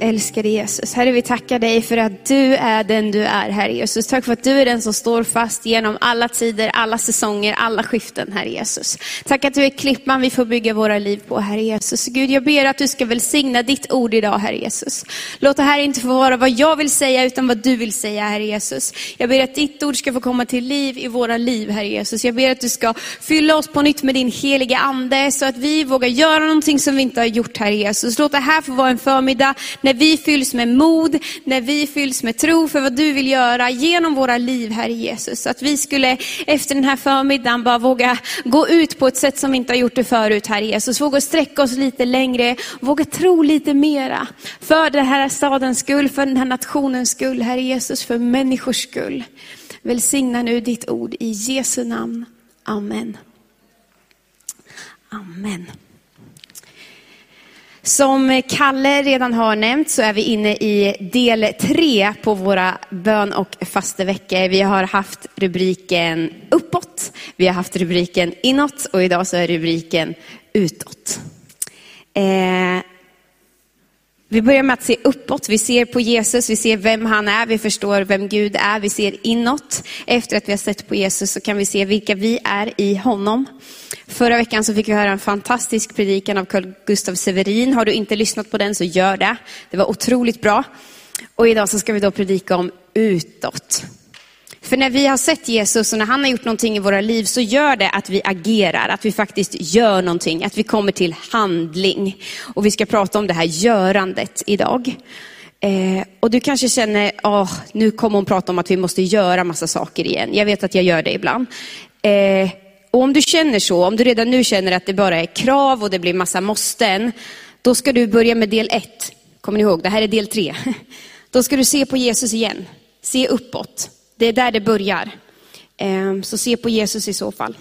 Älskade Jesus. Herre, vi tackar dig för att du är den du är, Herre Jesus. Tack för att du är den som står fast genom alla tider, alla säsonger, alla skiften, Herre Jesus. Tack att du är klippan vi får bygga våra liv på, Herre Jesus. Gud, jag ber att du ska välsigna ditt ord idag, Herre Jesus. Låt det här inte få vara vad jag vill säga, utan vad du vill säga, Herre Jesus. Jag ber att ditt ord ska få komma till liv i våra liv, Herre Jesus. Jag ber att du ska fylla oss på nytt med din heliga ande, så att vi vågar göra någonting som vi inte har gjort, Herre Jesus. Låt det här få vara en förmiddag när vi fylls med mod, när vi fylls med tro för vad du vill göra genom våra liv, Herre Jesus. Att vi skulle efter den här förmiddagen bara våga gå ut på ett sätt som vi inte har gjort det förut, Herre Jesus. Våga sträcka oss lite längre, våga tro lite mera. För den här stadens skull, för den här nationens skull, Herre Jesus, för människors skull. Välsigna nu ditt ord i Jesu namn. Amen. Amen. Som Kalle redan har nämnt så är vi inne i del tre på våra bön och fasteveckor. Vi har haft rubriken uppåt, vi har haft rubriken inåt och idag så är rubriken utåt. Eh, vi börjar med att se uppåt, vi ser på Jesus, vi ser vem han är, vi förstår vem Gud är, vi ser inåt. Efter att vi har sett på Jesus så kan vi se vilka vi är i honom. Förra veckan så fick vi höra en fantastisk predikan av Carl Gustav Severin. Har du inte lyssnat på den så gör det. Det var otroligt bra. Och idag så ska vi då predika om utåt. För när vi har sett Jesus och när han har gjort någonting i våra liv så gör det att vi agerar, att vi faktiskt gör någonting, att vi kommer till handling. Och vi ska prata om det här görandet idag. Eh, och du kanske känner, oh, nu kommer hon prata om att vi måste göra massa saker igen. Jag vet att jag gör det ibland. Eh, och om du känner så, om du redan nu känner att det bara är krav och det blir massa måsten, då ska du börja med del ett. Kommer ni ihåg? Det här är del tre. Då ska du se på Jesus igen. Se uppåt. Det är där det börjar. Ehm, så se på Jesus i så fall.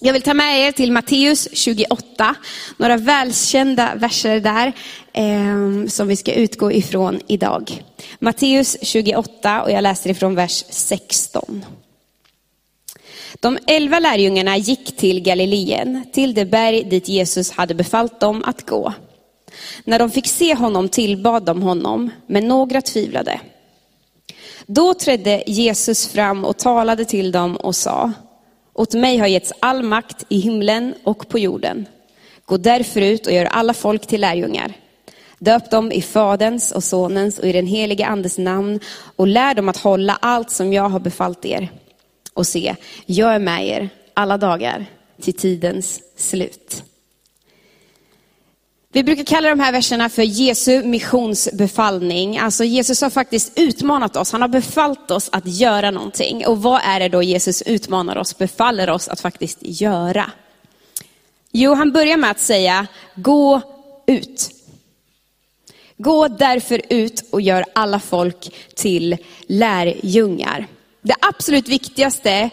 Jag vill ta med er till Matteus 28, några välkända verser där ehm, som vi ska utgå ifrån idag. Matteus 28 och jag läser ifrån vers 16. De elva lärjungarna gick till Galileen, till det berg dit Jesus hade befallt dem att gå. När de fick se honom tillbad de honom, men några tvivlade. Då trädde Jesus fram och talade till dem och sa, åt mig har getts all makt i himlen och på jorden. Gå därför ut och gör alla folk till lärjungar. Döp dem i Faderns och Sonens och i den helige Andes namn och lär dem att hålla allt som jag har befallt er och se, jag är med er alla dagar till tidens slut. Vi brukar kalla de här verserna för Jesu missionsbefallning. Alltså Jesus har faktiskt utmanat oss, han har befallt oss att göra någonting. Och vad är det då Jesus utmanar oss, befaller oss att faktiskt göra? Jo, han börjar med att säga, gå ut. Gå därför ut och gör alla folk till lärjungar. Det absolut viktigaste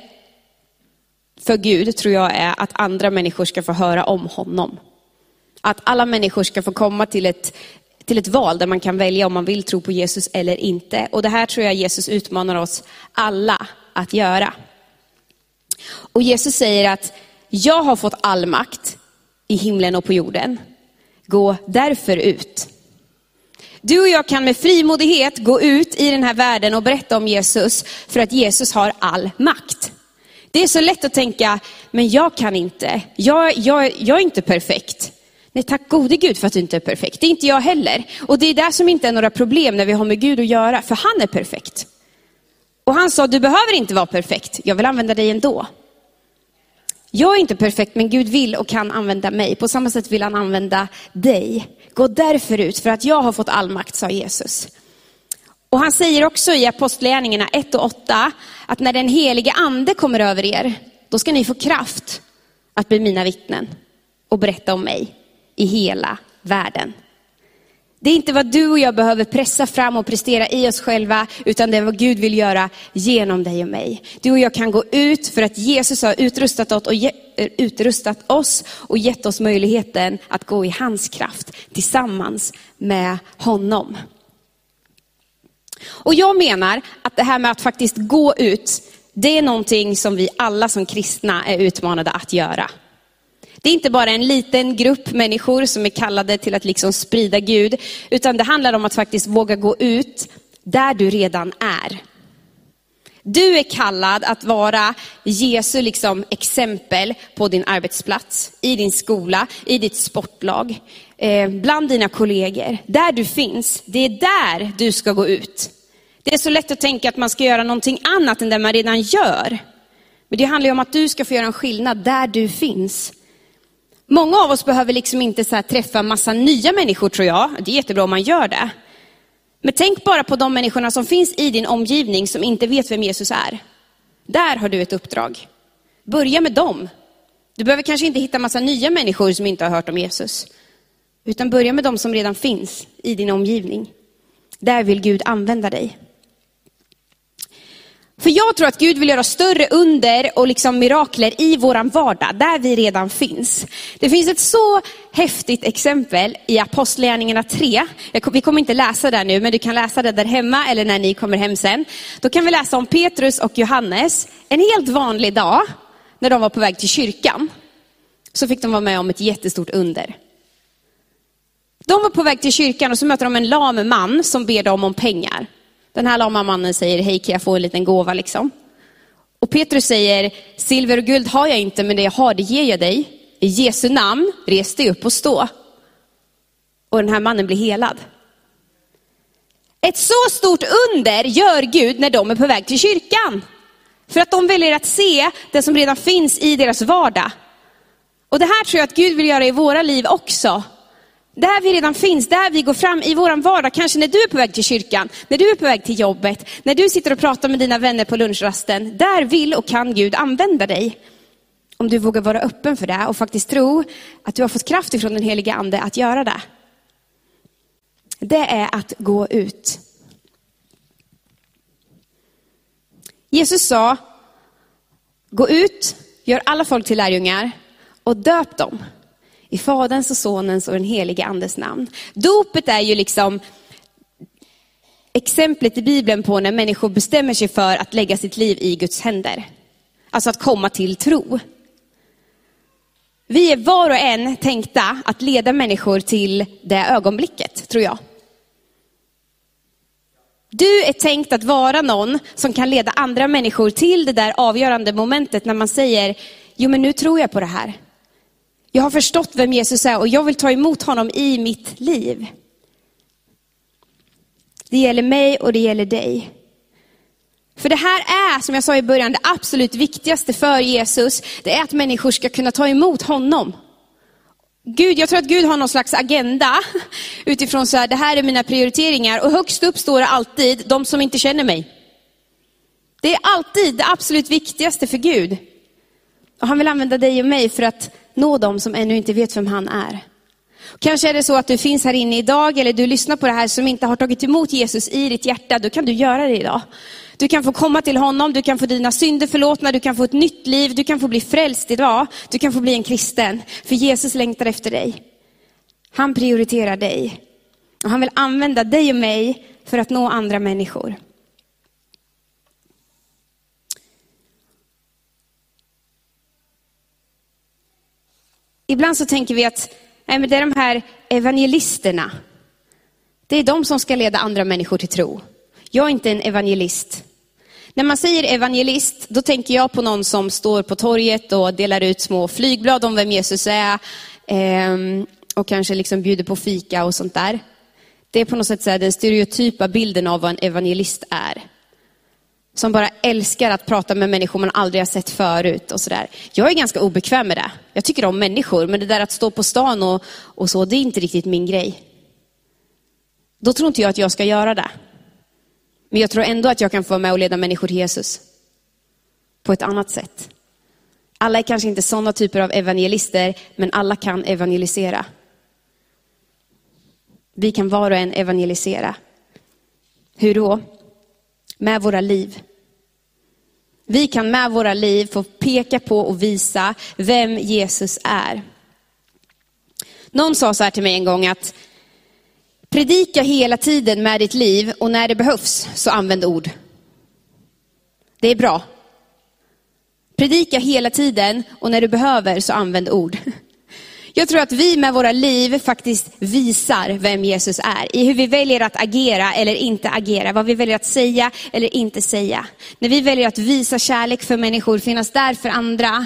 för Gud tror jag är att andra människor ska få höra om honom. Att alla människor ska få komma till ett, till ett val där man kan välja om man vill tro på Jesus eller inte. Och det här tror jag Jesus utmanar oss alla att göra. Och Jesus säger att jag har fått all makt i himlen och på jorden. Gå därför ut. Du och jag kan med frimodighet gå ut i den här världen och berätta om Jesus för att Jesus har all makt. Det är så lätt att tänka, men jag kan inte, jag, jag, jag är inte perfekt. Nej, tack gode Gud för att du inte är perfekt. Det är inte jag heller. Och det är det som inte är några problem när vi har med Gud att göra, för han är perfekt. Och han sa, du behöver inte vara perfekt, jag vill använda dig ändå. Jag är inte perfekt, men Gud vill och kan använda mig. På samma sätt vill han använda dig. Gå därför ut, för att jag har fått all makt, sa Jesus. Och han säger också i Apostlagärningarna 1 och 8, att när den helige ande kommer över er, då ska ni få kraft att bli mina vittnen och berätta om mig i hela världen. Det är inte vad du och jag behöver pressa fram och prestera i oss själva, utan det är vad Gud vill göra genom dig och mig. Du och jag kan gå ut för att Jesus har utrustat oss och, ge, utrustat oss och gett oss möjligheten att gå i hans kraft tillsammans med honom. Och jag menar att det här med att faktiskt gå ut, det är någonting som vi alla som kristna är utmanade att göra. Det är inte bara en liten grupp människor som är kallade till att liksom sprida Gud, utan det handlar om att faktiskt våga gå ut där du redan är. Du är kallad att vara Jesu liksom exempel på din arbetsplats, i din skola, i ditt sportlag, eh, bland dina kollegor. Där du finns, det är där du ska gå ut. Det är så lätt att tänka att man ska göra någonting annat än det man redan gör. Men det handlar ju om att du ska få göra en skillnad där du finns. Många av oss behöver liksom inte så träffa massa nya människor tror jag. Det är jättebra om man gör det. Men tänk bara på de människorna som finns i din omgivning som inte vet vem Jesus är. Där har du ett uppdrag. Börja med dem. Du behöver kanske inte hitta massa nya människor som inte har hört om Jesus. Utan börja med de som redan finns i din omgivning. Där vill Gud använda dig. För jag tror att Gud vill göra större under och liksom mirakler i våran vardag, där vi redan finns. Det finns ett så häftigt exempel i Apostlagärningarna 3. Vi kommer inte läsa det nu, men du kan läsa det där hemma eller när ni kommer hem sen. Då kan vi läsa om Petrus och Johannes, en helt vanlig dag, när de var på väg till kyrkan. Så fick de vara med om ett jättestort under. De var på väg till kyrkan och så möter de en lam man som ber dem om pengar. Den här lama mannen säger, hej kan jag få en liten gåva liksom? Och Petrus säger, silver och guld har jag inte, men det jag har det ger jag dig. I Jesu namn, res dig upp och stå. Och den här mannen blir helad. Ett så stort under gör Gud när de är på väg till kyrkan. För att de väljer att se det som redan finns i deras vardag. Och det här tror jag att Gud vill göra i våra liv också. Där vi redan finns, där vi går fram i vår vardag, kanske när du är på väg till kyrkan, när du är på väg till jobbet, när du sitter och pratar med dina vänner på lunchrasten. Där vill och kan Gud använda dig. Om du vågar vara öppen för det och faktiskt tro att du har fått kraft ifrån den heliga ande att göra det. Det är att gå ut. Jesus sa, gå ut, gör alla folk till lärjungar och döp dem i Faderns och Sonens och den helige Andes namn. Dopet är ju liksom exemplet i Bibeln på när människor bestämmer sig för att lägga sitt liv i Guds händer. Alltså att komma till tro. Vi är var och en tänkta att leda människor till det ögonblicket, tror jag. Du är tänkt att vara någon som kan leda andra människor till det där avgörande momentet när man säger, jo men nu tror jag på det här. Jag har förstått vem Jesus är och jag vill ta emot honom i mitt liv. Det gäller mig och det gäller dig. För det här är, som jag sa i början, det absolut viktigaste för Jesus. Det är att människor ska kunna ta emot honom. Gud, jag tror att Gud har någon slags agenda utifrån så här, det här är mina prioriteringar. Och högst upp står det alltid, de som inte känner mig. Det är alltid det absolut viktigaste för Gud. Och han vill använda dig och mig för att nå dem som ännu inte vet vem han är. Kanske är det så att du finns här inne idag eller du lyssnar på det här som inte har tagit emot Jesus i ditt hjärta. Då kan du göra det idag. Du kan få komma till honom, du kan få dina synder förlåtna, du kan få ett nytt liv, du kan få bli frälst idag. Du kan få bli en kristen. För Jesus längtar efter dig. Han prioriterar dig. Och han vill använda dig och mig för att nå andra människor. Ibland så tänker vi att nej, men det är de här evangelisterna. Det är de som ska leda andra människor till tro. Jag är inte en evangelist. När man säger evangelist, då tänker jag på någon som står på torget och delar ut små flygblad om vem Jesus är. Ehm, och kanske liksom bjuder på fika och sånt där. Det är på något sätt den stereotypa bilden av vad en evangelist är som bara älskar att prata med människor man aldrig har sett förut och sådär. Jag är ganska obekväm med det. Jag tycker om människor, men det där att stå på stan och, och så, det är inte riktigt min grej. Då tror inte jag att jag ska göra det. Men jag tror ändå att jag kan få vara med och leda människor till Jesus. På ett annat sätt. Alla är kanske inte sådana typer av evangelister, men alla kan evangelisera. Vi kan var och en evangelisera. Hur då? med våra liv. Vi kan med våra liv få peka på och visa vem Jesus är. Någon sa så här till mig en gång att predika hela tiden med ditt liv och när det behövs så använd ord. Det är bra. Predika hela tiden och när du behöver så använd ord. Jag tror att vi med våra liv faktiskt visar vem Jesus är. I hur vi väljer att agera eller inte agera. Vad vi väljer att säga eller inte säga. När vi väljer att visa kärlek för människor, finnas där för andra,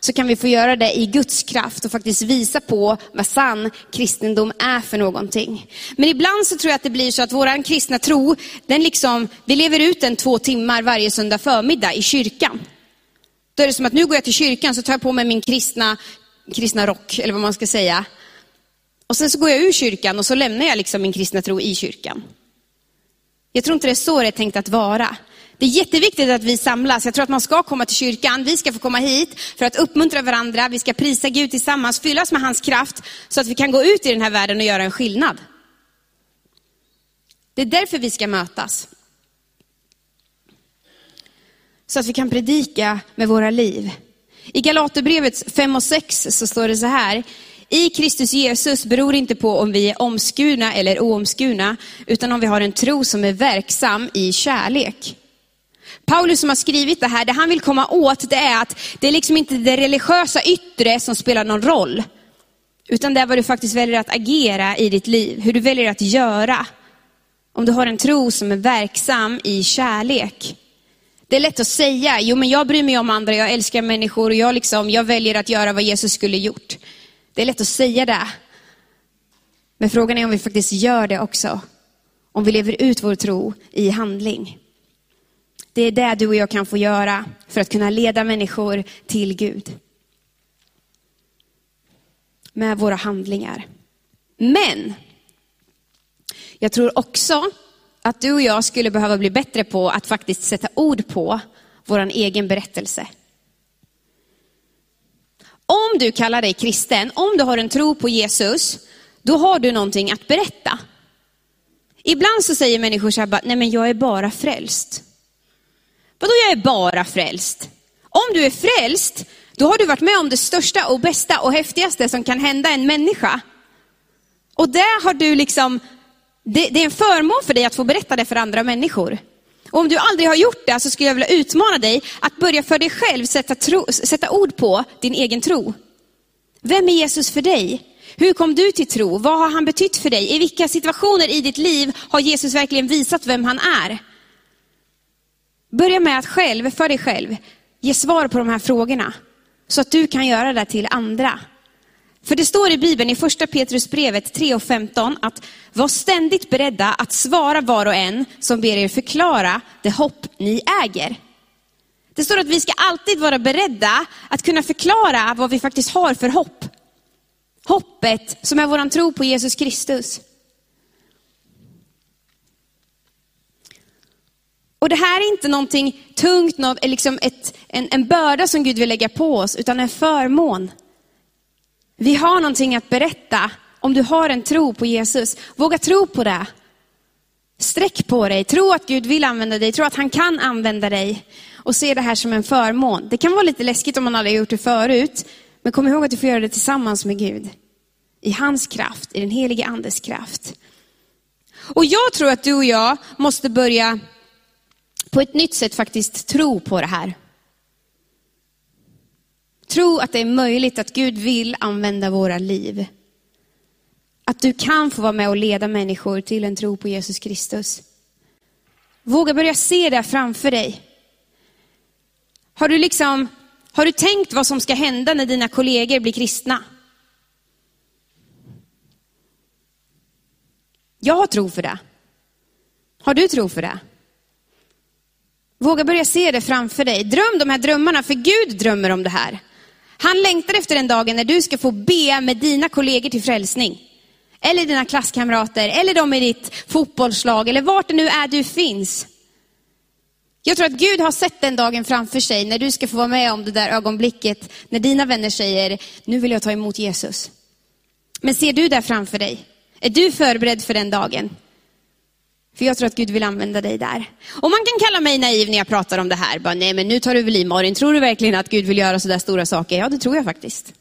så kan vi få göra det i Guds kraft och faktiskt visa på vad sann kristendom är för någonting. Men ibland så tror jag att det blir så att vår kristna tro, den liksom, vi lever ut den två timmar varje söndag förmiddag i kyrkan. Då är det som att nu går jag till kyrkan så tar jag på mig min kristna, kristna rock, eller vad man ska säga. Och sen så går jag ur kyrkan och så lämnar jag liksom min kristna tro i kyrkan. Jag tror inte det är så det är tänkt att vara. Det är jätteviktigt att vi samlas. Jag tror att man ska komma till kyrkan. Vi ska få komma hit för att uppmuntra varandra. Vi ska prisa Gud tillsammans, fyllas med hans kraft så att vi kan gå ut i den här världen och göra en skillnad. Det är därför vi ska mötas. Så att vi kan predika med våra liv. I Galaterbrevet 5 och 6 så står det så här. I Kristus Jesus beror inte på om vi är omskurna eller oomskurna, utan om vi har en tro som är verksam i kärlek. Paulus som har skrivit det här, det han vill komma åt det är att det är liksom inte det religiösa yttre som spelar någon roll. Utan det är vad du faktiskt väljer att agera i ditt liv, hur du väljer att göra. Om du har en tro som är verksam i kärlek. Det är lätt att säga, jo men jag bryr mig om andra, jag älskar människor och jag, liksom, jag väljer att göra vad Jesus skulle gjort. Det är lätt att säga det. Men frågan är om vi faktiskt gör det också. Om vi lever ut vår tro i handling. Det är det du och jag kan få göra för att kunna leda människor till Gud. Med våra handlingar. Men, jag tror också att du och jag skulle behöva bli bättre på att faktiskt sätta ord på vår egen berättelse. Om du kallar dig kristen, om du har en tro på Jesus, då har du någonting att berätta. Ibland så säger människor så här, nej men jag är bara frälst. Vadå jag är bara frälst? Om du är frälst, då har du varit med om det största och bästa och häftigaste som kan hända en människa. Och det har du liksom, det, det är en förmån för dig att få berätta det för andra människor. Och om du aldrig har gjort det så skulle jag vilja utmana dig att börja för dig själv sätta, tro, sätta ord på din egen tro. Vem är Jesus för dig? Hur kom du till tro? Vad har han betytt för dig? I vilka situationer i ditt liv har Jesus verkligen visat vem han är? Börja med att själv, för dig själv, ge svar på de här frågorna. Så att du kan göra det till andra. För det står i Bibeln i första Petrusbrevet 3 och 15 att var ständigt beredda att svara var och en som ber er förklara det hopp ni äger. Det står att vi ska alltid vara beredda att kunna förklara vad vi faktiskt har för hopp. Hoppet som är våran tro på Jesus Kristus. Och det här är inte någonting tungt, något, liksom ett, en, en börda som Gud vill lägga på oss, utan en förmån. Vi har någonting att berätta om du har en tro på Jesus. Våga tro på det. Sträck på dig, tro att Gud vill använda dig, tro att han kan använda dig. Och se det här som en förmån. Det kan vara lite läskigt om man aldrig har gjort det förut, men kom ihåg att du får göra det tillsammans med Gud. I hans kraft, i den helige andes kraft. Och jag tror att du och jag måste börja på ett nytt sätt faktiskt tro på det här. Tro att det är möjligt att Gud vill använda våra liv. Att du kan få vara med och leda människor till en tro på Jesus Kristus. Våga börja se det framför dig. Har du, liksom, har du tänkt vad som ska hända när dina kollegor blir kristna? Jag har tro för det. Har du tro för det? Våga börja se det framför dig. Dröm de här drömmarna, för Gud drömmer om det här. Han längtar efter den dagen när du ska få be med dina kollegor till frälsning. Eller dina klasskamrater, eller de i ditt fotbollslag, eller vart det nu är du finns. Jag tror att Gud har sett den dagen framför sig när du ska få vara med om det där ögonblicket, när dina vänner säger, nu vill jag ta emot Jesus. Men ser du det framför dig? Är du förberedd för den dagen? För jag tror att Gud vill använda dig där. Och man kan kalla mig naiv när jag pratar om det här. Bara, nej men nu tar du väl i Marin, tror du verkligen att Gud vill göra sådär stora saker? Ja det tror jag faktiskt.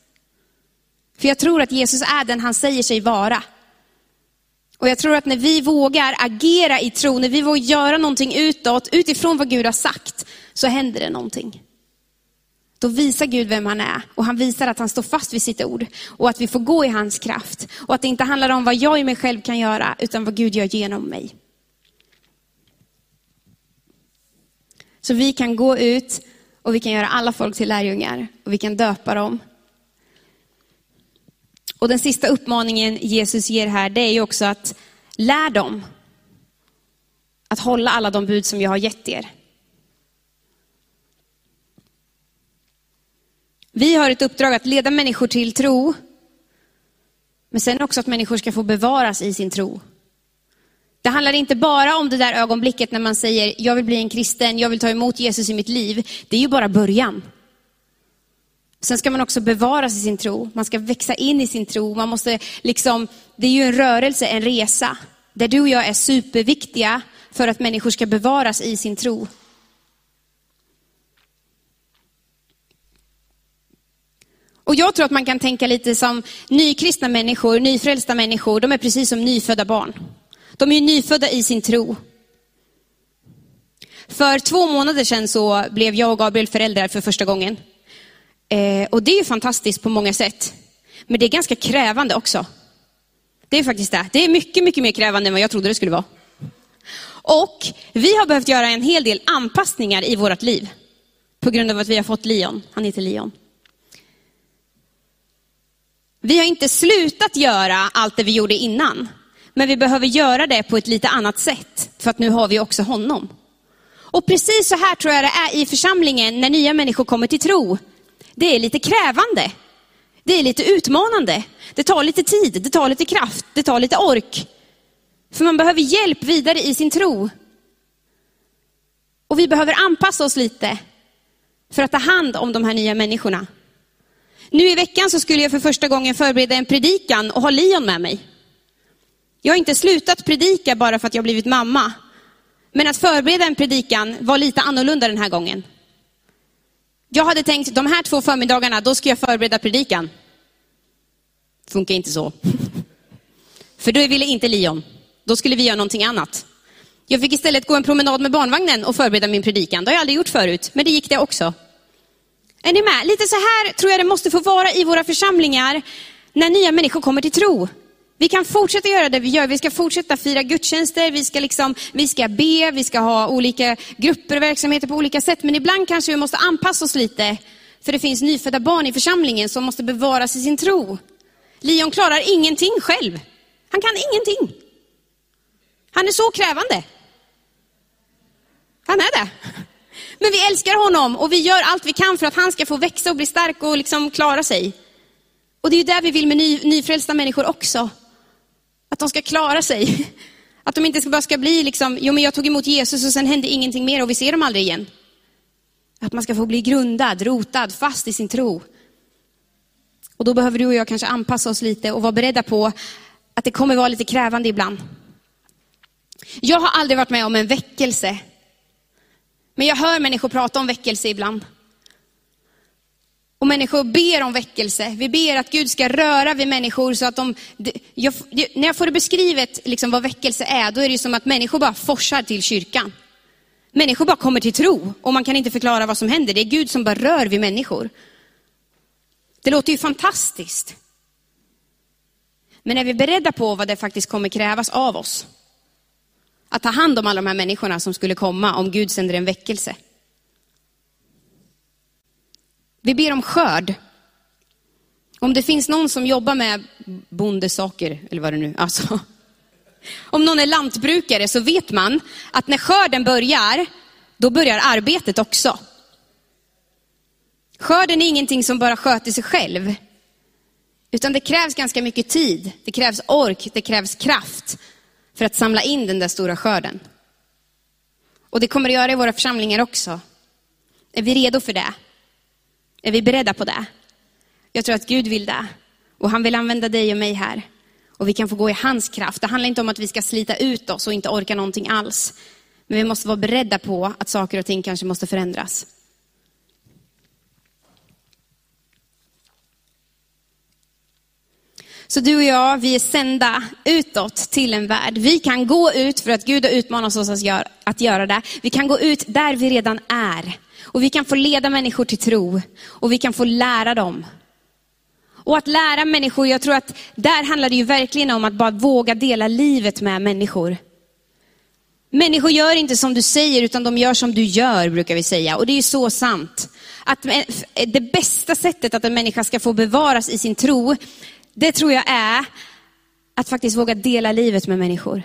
För jag tror att Jesus är den han säger sig vara. Och jag tror att när vi vågar agera i tro, när vi vågar göra någonting utåt, utifrån vad Gud har sagt, så händer det någonting. Då visar Gud vem han är och han visar att han står fast vid sitt ord och att vi får gå i hans kraft. Och att det inte handlar om vad jag i mig själv kan göra utan vad Gud gör genom mig. Så vi kan gå ut och vi kan göra alla folk till lärjungar och vi kan döpa dem. Och den sista uppmaningen Jesus ger här, det är ju också att lär dem att hålla alla de bud som jag har gett er. Vi har ett uppdrag att leda människor till tro, men sen också att människor ska få bevaras i sin tro. Det handlar inte bara om det där ögonblicket när man säger, jag vill bli en kristen, jag vill ta emot Jesus i mitt liv. Det är ju bara början. Sen ska man också bevaras i sin tro, man ska växa in i sin tro. Man måste liksom, det är ju en rörelse, en resa, där du och jag är superviktiga för att människor ska bevaras i sin tro. Och jag tror att man kan tänka lite som nykristna människor, nyfrälsta människor, de är precis som nyfödda barn. De är ju nyfödda i sin tro. För två månader sedan så blev jag och Gabriel föräldrar för första gången. Eh, och det är ju fantastiskt på många sätt. Men det är ganska krävande också. Det är faktiskt det. Det är mycket, mycket mer krävande än vad jag trodde det skulle vara. Och vi har behövt göra en hel del anpassningar i vårt liv. På grund av att vi har fått Leon. Han heter Leon. Vi har inte slutat göra allt det vi gjorde innan. Men vi behöver göra det på ett lite annat sätt. För att nu har vi också honom. Och precis så här tror jag det är i församlingen när nya människor kommer till tro. Det är lite krävande. Det är lite utmanande. Det tar lite tid, det tar lite kraft, det tar lite ork. För man behöver hjälp vidare i sin tro. Och vi behöver anpassa oss lite för att ta hand om de här nya människorna. Nu i veckan så skulle jag för första gången förbereda en predikan och ha Leon med mig. Jag har inte slutat predika bara för att jag blivit mamma. Men att förbereda en predikan var lite annorlunda den här gången. Jag hade tänkt, de här två förmiddagarna, då ska jag förbereda predikan. Funkar inte så. För då ville inte Leon. Då skulle vi göra någonting annat. Jag fick istället gå en promenad med barnvagnen och förbereda min predikan. Det har jag aldrig gjort förut, men det gick det också. Är ni med? Lite så här tror jag det måste få vara i våra församlingar när nya människor kommer till tro. Vi kan fortsätta göra det vi gör. Vi ska fortsätta fira gudstjänster, vi ska, liksom, vi ska be, vi ska ha olika grupper och verksamheter på olika sätt. Men ibland kanske vi måste anpassa oss lite. För det finns nyfödda barn i församlingen som måste bevaras i sin tro. Leon klarar ingenting själv. Han kan ingenting. Han är så krävande. Han är det. Men vi älskar honom och vi gör allt vi kan för att han ska få växa och bli stark och liksom klara sig. Och det är ju det vi vill med ny, nyfrälsta människor också. Att de ska klara sig. Att de inte bara ska bli liksom, jo men jag tog emot Jesus och sen hände ingenting mer och vi ser dem aldrig igen. Att man ska få bli grundad, rotad, fast i sin tro. Och då behöver du och jag kanske anpassa oss lite och vara beredda på att det kommer vara lite krävande ibland. Jag har aldrig varit med om en väckelse. Men jag hör människor prata om väckelse ibland. Och människor ber om väckelse. Vi ber att Gud ska röra vid människor så att de... Jag, när jag får det beskrivet liksom vad väckelse är, då är det som att människor bara forsar till kyrkan. Människor bara kommer till tro och man kan inte förklara vad som händer. Det är Gud som bara rör vid människor. Det låter ju fantastiskt. Men är vi beredda på vad det faktiskt kommer krävas av oss? Att ta hand om alla de här människorna som skulle komma om Gud sänder en väckelse. Vi ber om skörd. Om det finns någon som jobbar med bondesaker, eller vad det nu alltså. Om någon är lantbrukare så vet man att när skörden börjar, då börjar arbetet också. Skörden är ingenting som bara sköter sig själv. Utan det krävs ganska mycket tid, det krävs ork, det krävs kraft för att samla in den där stora skörden. Och det kommer det göra i våra församlingar också. Är vi redo för det? Är vi beredda på det? Jag tror att Gud vill det. Och han vill använda dig och mig här. Och vi kan få gå i hans kraft. Det handlar inte om att vi ska slita ut oss och inte orka någonting alls. Men vi måste vara beredda på att saker och ting kanske måste förändras. Så du och jag, vi är sända utåt till en värld. Vi kan gå ut för att Gud har utmanat oss att göra det. Vi kan gå ut där vi redan är. Och vi kan få leda människor till tro. Och vi kan få lära dem. Och att lära människor, jag tror att där handlar det ju verkligen om att bara våga dela livet med människor. Människor gör inte som du säger, utan de gör som du gör, brukar vi säga. Och det är ju så sant. Att eh, det bästa sättet att en människa ska få bevaras i sin tro, det tror jag är att faktiskt våga dela livet med människor.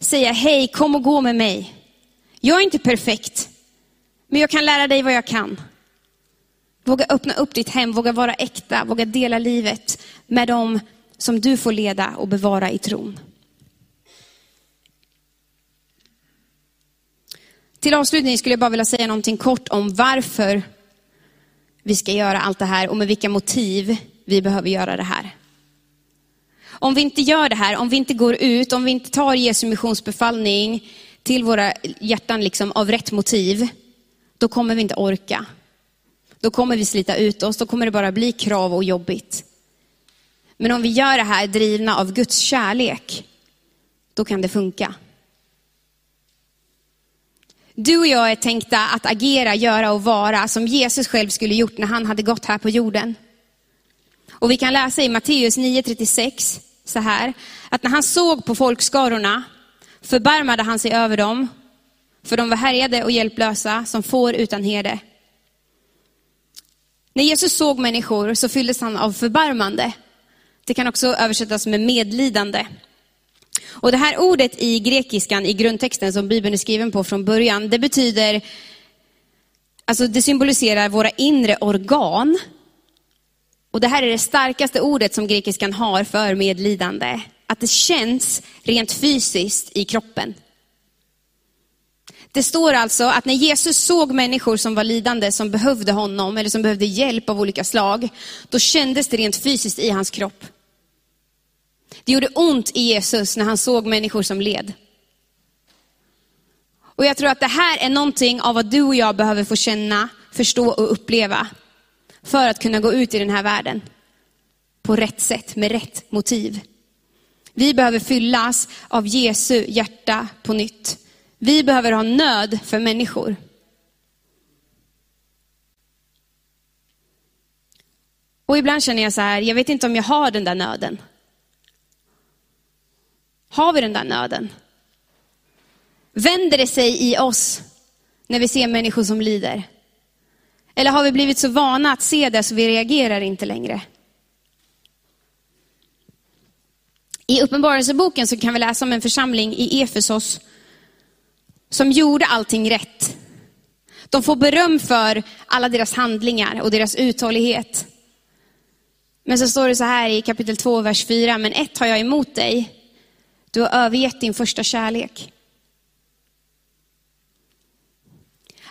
Säga, hej, kom och gå med mig. Jag är inte perfekt, men jag kan lära dig vad jag kan. Våga öppna upp ditt hem, våga vara äkta, våga dela livet med dem som du får leda och bevara i tron. Till avslutning skulle jag bara vilja säga någonting kort om varför vi ska göra allt det här och med vilka motiv vi behöver göra det här. Om vi inte gör det här, om vi inte går ut, om vi inte tar Jesu missionsbefallning till våra hjärtan liksom av rätt motiv, då kommer vi inte orka. Då kommer vi slita ut oss, då kommer det bara bli krav och jobbigt. Men om vi gör det här drivna av Guds kärlek, då kan det funka. Du och jag är tänkta att agera, göra och vara som Jesus själv skulle gjort när han hade gått här på jorden. Och vi kan läsa i Matteus 9.36 så här, att när han såg på folkskarorna förbarmade han sig över dem, för de var härjade och hjälplösa som får utan herde. När Jesus såg människor så fylldes han av förbarmande. Det kan också översättas med medlidande. Och det här ordet i grekiskan, i grundtexten som Bibeln är skriven på från början, det betyder, alltså det symboliserar våra inre organ. Och det här är det starkaste ordet som grekiskan har för medlidande. Att det känns rent fysiskt i kroppen. Det står alltså att när Jesus såg människor som var lidande, som behövde honom, eller som behövde hjälp av olika slag, då kändes det rent fysiskt i hans kropp. Det gjorde ont i Jesus när han såg människor som led. Och jag tror att det här är någonting av vad du och jag behöver få känna, förstå och uppleva. För att kunna gå ut i den här världen. På rätt sätt, med rätt motiv. Vi behöver fyllas av Jesu hjärta på nytt. Vi behöver ha nöd för människor. Och ibland känner jag så här, jag vet inte om jag har den där nöden. Har vi den där nöden? Vänder det sig i oss när vi ser människor som lider? Eller har vi blivit så vana att se det så vi reagerar inte längre? I Uppenbarelseboken så kan vi läsa om en församling i Efesos som gjorde allting rätt. De får beröm för alla deras handlingar och deras uthållighet. Men så står det så här i kapitel 2, vers 4, men ett har jag emot dig. Du har övergett din första kärlek.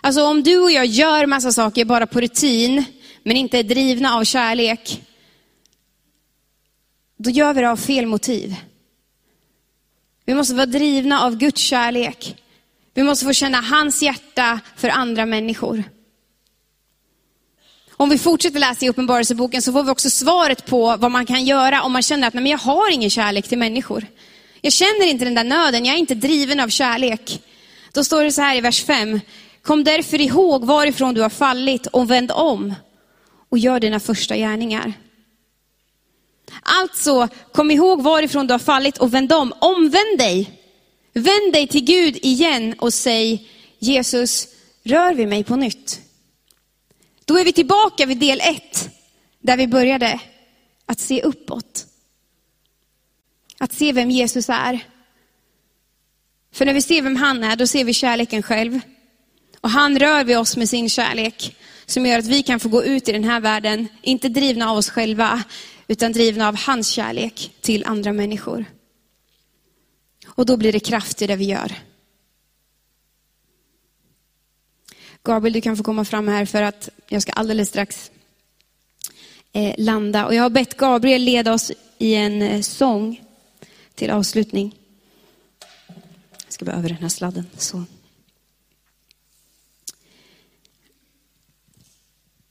Alltså om du och jag gör massa saker bara på rutin, men inte är drivna av kärlek, då gör vi det av fel motiv. Vi måste vara drivna av Guds kärlek. Vi måste få känna hans hjärta för andra människor. Om vi fortsätter läsa i Uppenbarelseboken så får vi också svaret på vad man kan göra om man känner att nej, men jag har ingen kärlek till människor. Jag känner inte den där nöden, jag är inte driven av kärlek. Då står det så här i vers 5. Kom därför ihåg varifrån du har fallit och vänd om och gör dina första gärningar. Alltså, kom ihåg varifrån du har fallit och vänd om. Omvänd dig. Vänd dig till Gud igen och säg, Jesus, rör vid mig på nytt. Då är vi tillbaka vid del ett, där vi började att se uppåt. Att se vem Jesus är. För när vi ser vem han är, då ser vi kärleken själv. Och han rör vid oss med sin kärlek, som gör att vi kan få gå ut i den här världen, inte drivna av oss själva, utan drivna av hans kärlek till andra människor. Och då blir det kraft i det vi gör. Gabriel, du kan få komma fram här för att jag ska alldeles strax eh, landa. Och jag har bett Gabriel leda oss i en eh, sång till avslutning. Jag ska bara över den här sladden. Så.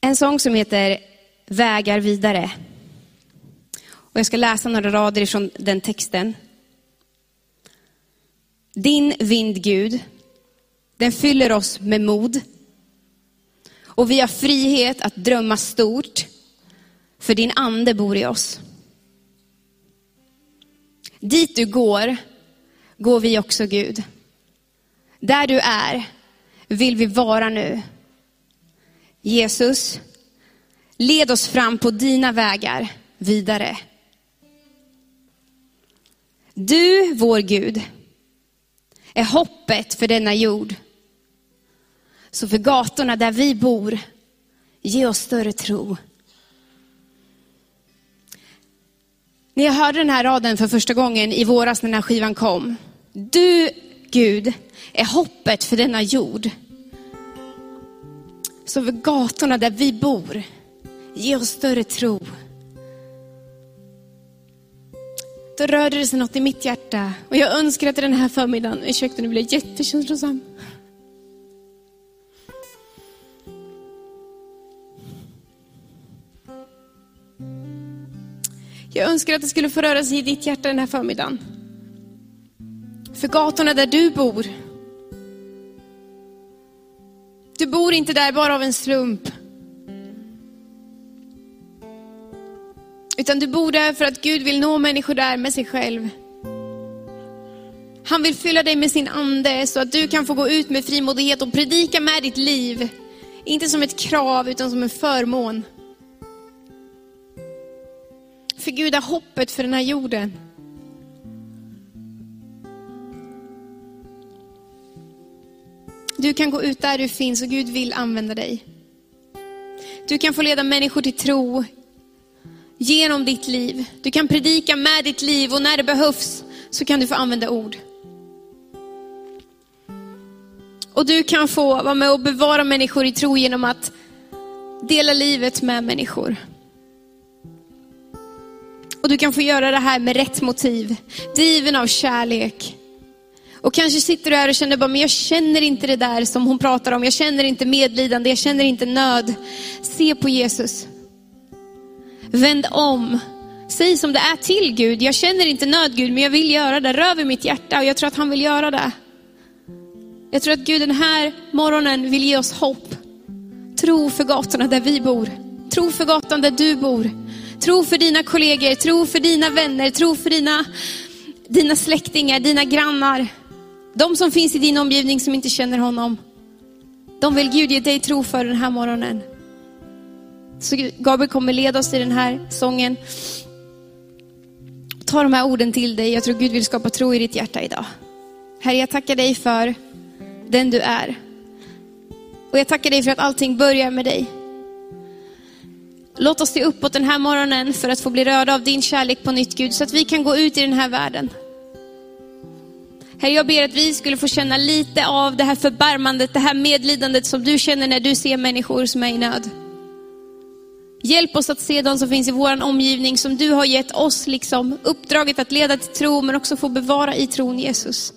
En sång som heter Vägar vidare. Och jag ska läsa några rader från den texten. Din vind, Gud, den fyller oss med mod. Och vi har frihet att drömma stort, för din ande bor i oss. Dit du går, går vi också Gud. Där du är, vill vi vara nu. Jesus, led oss fram på dina vägar vidare. Du, vår Gud, är hoppet för denna jord. Så för gatorna där vi bor, ge oss större tro. När jag hörde den här raden för första gången i våras när den här skivan kom. Du, Gud, är hoppet för denna jord. Så för gatorna där vi bor, ge oss större tro. Då rörde det sig något i mitt hjärta och jag önskar att den här förmiddagen, ursäkta nu blir jag jättekänslosam. Jag önskar att det skulle få röra sig i ditt hjärta den här förmiddagen. För gatorna där du bor. Du bor inte där bara av en slump. Utan du bor där för att Gud vill nå människor där med sig själv. Han vill fylla dig med sin ande så att du kan få gå ut med frimodighet och predika med ditt liv. Inte som ett krav utan som en förmån. För Gud är hoppet för den här jorden. Du kan gå ut där du finns och Gud vill använda dig. Du kan få leda människor till tro genom ditt liv. Du kan predika med ditt liv och när det behövs så kan du få använda ord. Och du kan få vara med och bevara människor i tro genom att dela livet med människor. Och du kan få göra det här med rätt motiv, driven av kärlek. Och kanske sitter du här och känner bara, men jag känner inte det där som hon pratar om. Jag känner inte medlidande, jag känner inte nöd. Se på Jesus. Vänd om. Säg som det är till Gud. Jag känner inte nöd Gud, men jag vill göra det. Rör vid mitt hjärta och jag tror att han vill göra det. Jag tror att Gud den här morgonen vill ge oss hopp. Tro för gatorna där vi bor. Tro för gatan där du bor. Tro för dina kollegor, tro för dina vänner, tro för dina, dina släktingar, dina grannar. De som finns i din omgivning som inte känner honom. De vill Gud ge dig tro för den här morgonen. Så Gabriel kommer leda oss i den här sången. Ta de här orden till dig. Jag tror Gud vill skapa tro i ditt hjärta idag. Herre, jag tackar dig för den du är. Och jag tackar dig för att allting börjar med dig. Låt oss se uppåt den här morgonen för att få bli rörda av din kärlek på nytt Gud, så att vi kan gå ut i den här världen. Herre, jag ber att vi skulle få känna lite av det här förbarmandet, det här medlidandet som du känner när du ser människor som är i nöd. Hjälp oss att se de som finns i vår omgivning som du har gett oss liksom uppdraget att leda till tro, men också få bevara i tron Jesus.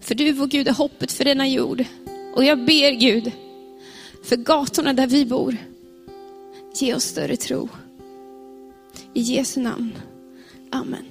För du, vår Gud, är hoppet för denna jord. Och jag ber Gud, för gatorna där vi bor, ge oss större tro. I Jesu namn. Amen.